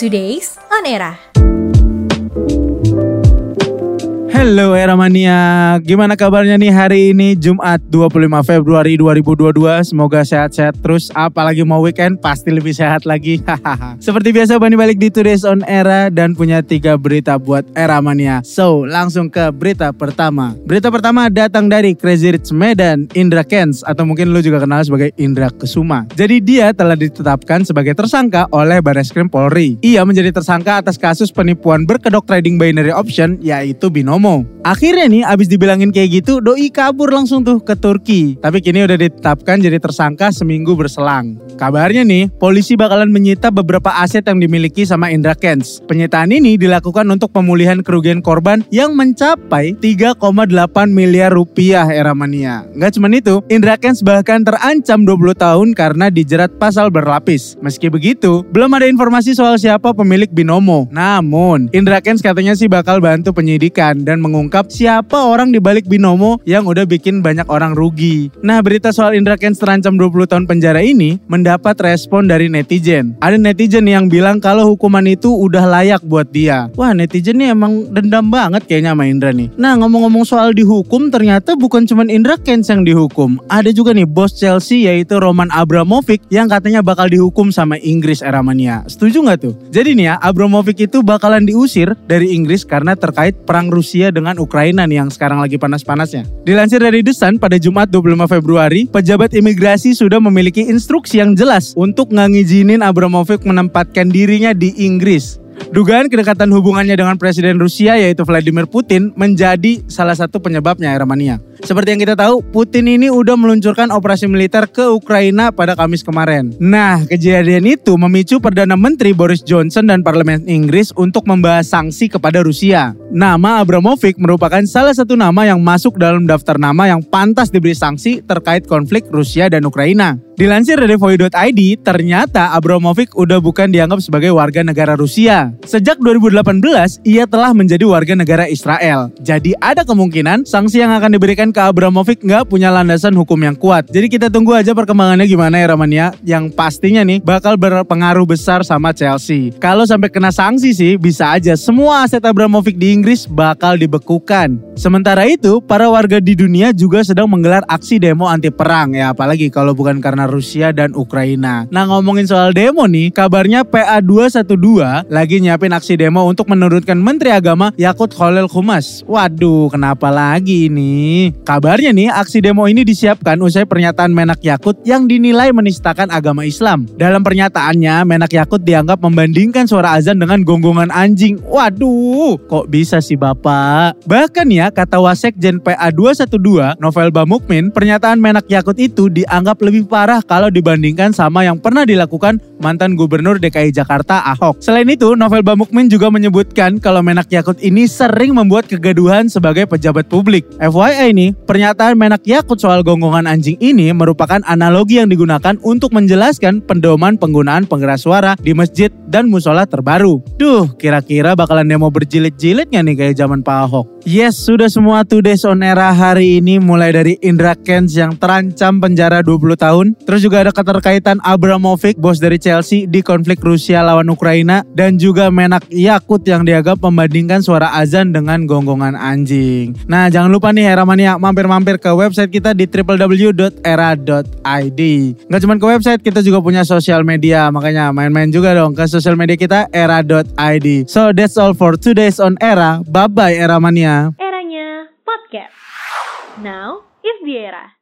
Today's On Era. Halo Era Mania, gimana kabarnya nih hari ini Jumat 25 Februari 2022 Semoga sehat-sehat terus, apalagi mau weekend pasti lebih sehat lagi. Seperti biasa Bani balik di Today's On Era dan punya tiga berita buat Era Mania So langsung ke berita pertama. Berita pertama datang dari Crazy Rich Medan Indra Kens Atau mungkin lu juga kenal sebagai Indra Kesuma. Jadi dia telah ditetapkan sebagai tersangka oleh Barreskrim Polri. Ia menjadi tersangka atas kasus penipuan berkedok trading binary option yaitu Binomo Akhirnya nih abis dibilangin kayak gitu doi kabur langsung tuh ke Turki. Tapi kini udah ditetapkan jadi tersangka seminggu berselang. Kabarnya nih polisi bakalan menyita beberapa aset yang dimiliki sama Indra Kents. Penyitaan ini dilakukan untuk pemulihan kerugian korban yang mencapai 3,8 miliar rupiah era mania. Gak cuma itu, Indra Kents bahkan terancam 20 tahun karena dijerat pasal berlapis. Meski begitu, belum ada informasi soal siapa pemilik Binomo. Namun, Indra Kents katanya sih bakal bantu penyidikan dan mengungkap siapa orang di balik binomo yang udah bikin banyak orang rugi. Nah, berita soal Indra Kents terancam 20 tahun penjara ini mendapat respon dari netizen. Ada netizen yang bilang kalau hukuman itu udah layak buat dia. Wah, netizen nih emang dendam banget kayaknya sama Indra nih. Nah, ngomong-ngomong soal dihukum, ternyata bukan cuma Indra Kents yang dihukum. Ada juga nih bos Chelsea yaitu Roman Abramovich yang katanya bakal dihukum sama Inggris era mania. Setuju nggak tuh? Jadi nih ya, Abramovich itu bakalan diusir dari Inggris karena terkait perang Rusia dengan Ukraina nih yang sekarang lagi panas-panasnya. Dilansir dari The Sun pada Jumat 25 Februari, pejabat imigrasi sudah memiliki instruksi yang jelas untuk ngizinin Abramovich menempatkan dirinya di Inggris. Dugaan kedekatan hubungannya dengan Presiden Rusia yaitu Vladimir Putin menjadi salah satu penyebabnya Romania. Seperti yang kita tahu, Putin ini udah meluncurkan operasi militer ke Ukraina pada Kamis kemarin. Nah, kejadian itu memicu Perdana Menteri Boris Johnson dan Parlemen Inggris untuk membahas sanksi kepada Rusia. Nama Abramovich merupakan salah satu nama yang masuk dalam daftar nama yang pantas diberi sanksi terkait konflik Rusia dan Ukraina. Dilansir dari Voy.id, ternyata Abramovich udah bukan dianggap sebagai warga negara Rusia. Sejak 2018, ia telah menjadi warga negara Israel. Jadi ada kemungkinan sanksi yang akan diberikan ke Abramovich nggak punya landasan hukum yang kuat. Jadi kita tunggu aja perkembangannya gimana ya Ramania. Yang pastinya nih bakal berpengaruh besar sama Chelsea. Kalau sampai kena sanksi sih bisa aja semua aset Abramovich di Inggris bakal dibekukan. Sementara itu, para warga di dunia juga sedang menggelar aksi demo anti perang ya apalagi kalau bukan karena Rusia dan Ukraina. Nah ngomongin soal demo nih, kabarnya PA212 lagi nyiapin aksi demo untuk menurunkan Menteri Agama Yakut Khalil Khumas. Waduh, kenapa lagi ini? Kabarnya nih, aksi demo ini disiapkan usai pernyataan Menak Yakut yang dinilai menistakan agama Islam. Dalam pernyataannya, Menak Yakut dianggap membandingkan suara azan dengan gonggongan anjing. Waduh, kok bisa sih Bapak? Bahkan ya, kata Wasekjen PA212, Novel Bamukmin, pernyataan Menak Yakut itu dianggap lebih parah kalau dibandingkan sama yang pernah dilakukan mantan gubernur DKI Jakarta Ahok. Selain itu, Novel Bamukmin juga menyebutkan kalau Menak Yakut ini sering membuat kegaduhan sebagai pejabat publik. FYI ini, pernyataan Menak Yakut soal gonggongan anjing ini merupakan analogi yang digunakan untuk menjelaskan pendoman penggunaan pengeras suara di masjid dan musola terbaru. Duh, kira-kira bakalan demo berjilid-jilid nggak nih kayak zaman Pak Ahok? Yes, sudah semua Today's On Era hari ini mulai dari Indra Kens yang terancam penjara 20 tahun. Terus juga ada keterkaitan Abramovich, bos dari Chelsea di konflik Rusia lawan Ukraina. Dan juga Menak Yakut yang dianggap membandingkan suara azan dengan gonggongan anjing. Nah jangan lupa nih Era Mania mampir-mampir ke website kita di www.era.id. Nggak cuma ke website, kita juga punya sosial media. Makanya main-main juga dong ke sosial media kita era.id. So that's all for today's on Era. Bye-bye Era Mania. Eranya podcast. Now is the era.